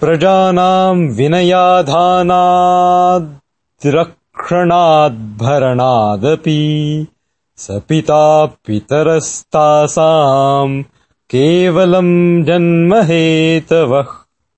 प्रजानाम् विनयाधानाद्रक्षणाद्भरणादपि स पिता पितरस्तासाम् केवलम् जन्महेतवः